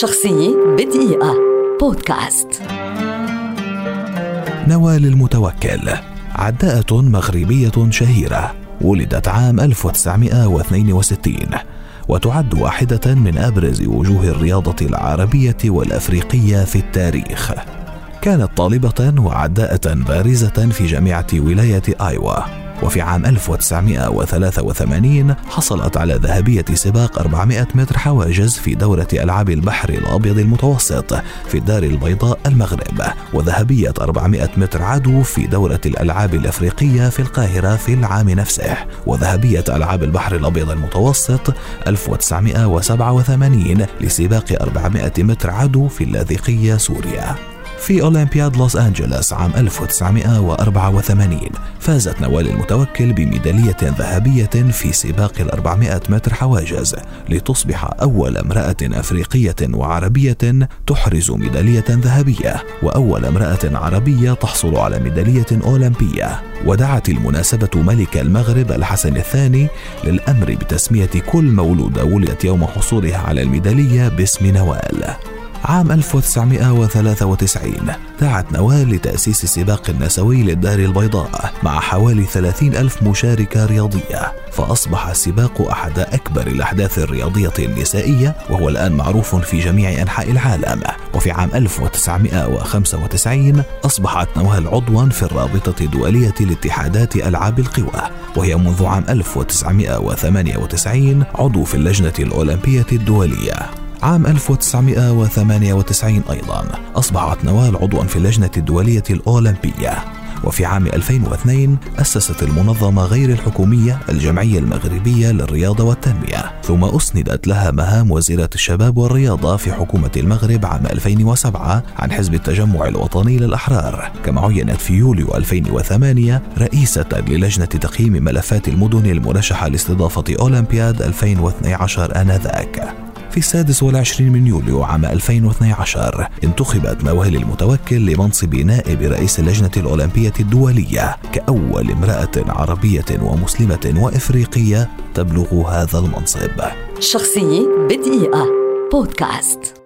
شخصية بدقيقة. بودكاست. نوال المتوكل. عداءة مغربية شهيرة. ولدت عام 1962 وتعد واحدة من أبرز وجوه الرياضة العربية والأفريقية في التاريخ. كانت طالبة وعداءة بارزة في جامعة ولاية آيوا. وفي عام 1983 حصلت على ذهبية سباق 400 متر حواجز في دورة ألعاب البحر الأبيض المتوسط في الدار البيضاء المغرب وذهبية 400 متر عدو في دورة الألعاب الأفريقية في القاهرة في العام نفسه. وذهبية ألعاب البحر الأبيض المتوسط 1987 لسباق 400 متر عدو في اللاذقية سوريا. في أولمبياد لوس أنجلوس عام 1984 فازت نوال المتوكل بميدالية ذهبية في سباق ال 400 متر حواجز لتصبح أول امرأة أفريقية وعربية تحرز ميدالية ذهبية وأول امرأة عربية تحصل على ميدالية أولمبية. ودعت المناسبة ملك المغرب الحسن الثاني للأمر بتسمية كل مولودة ولدت يوم حصولها على الميدالية باسم نوال. عام 1993 دعت نوال لتأسيس سباق النسوي للدار البيضاء مع حوالي 30 ألف مشاركة رياضية. فأصبح السباق أحد أكبر الأحداث الرياضية النسائية وهو الآن معروف في جميع أنحاء العالم. وفي عام 1995 أصبحت نوال عضوا في الرابطة الدولية لاتحادات ألعاب القوى. وهي منذ عام 1998 عضو في اللجنة الأولمبية الدولية. عام 1998 أيضا أصبحت نوال عضوا في اللجنة الدولية الأولمبية. وفي عام 2002 أسست المنظمة غير الحكومية الجمعية المغربية للرياضة والتنمية. ثم أسندت لها مهام وزيرة الشباب والرياضة في حكومة المغرب عام 2007 عن حزب التجمع الوطني للأحرار. كما عينت في يوليو 2008 رئيسة للجنة تقييم ملفات المدن المرشحة لاستضافة أولمبياد 2012 آنذاك. في السادس والعشرين من يوليو عام 2012 انتخبت نوال المتوكل لمنصب نائب رئيس اللجنة الأولمبية الدولية كأول امرأة عربية ومسلمة وإفريقية تبلغ هذا المنصب. شخصية بدقيقة. بودكاست.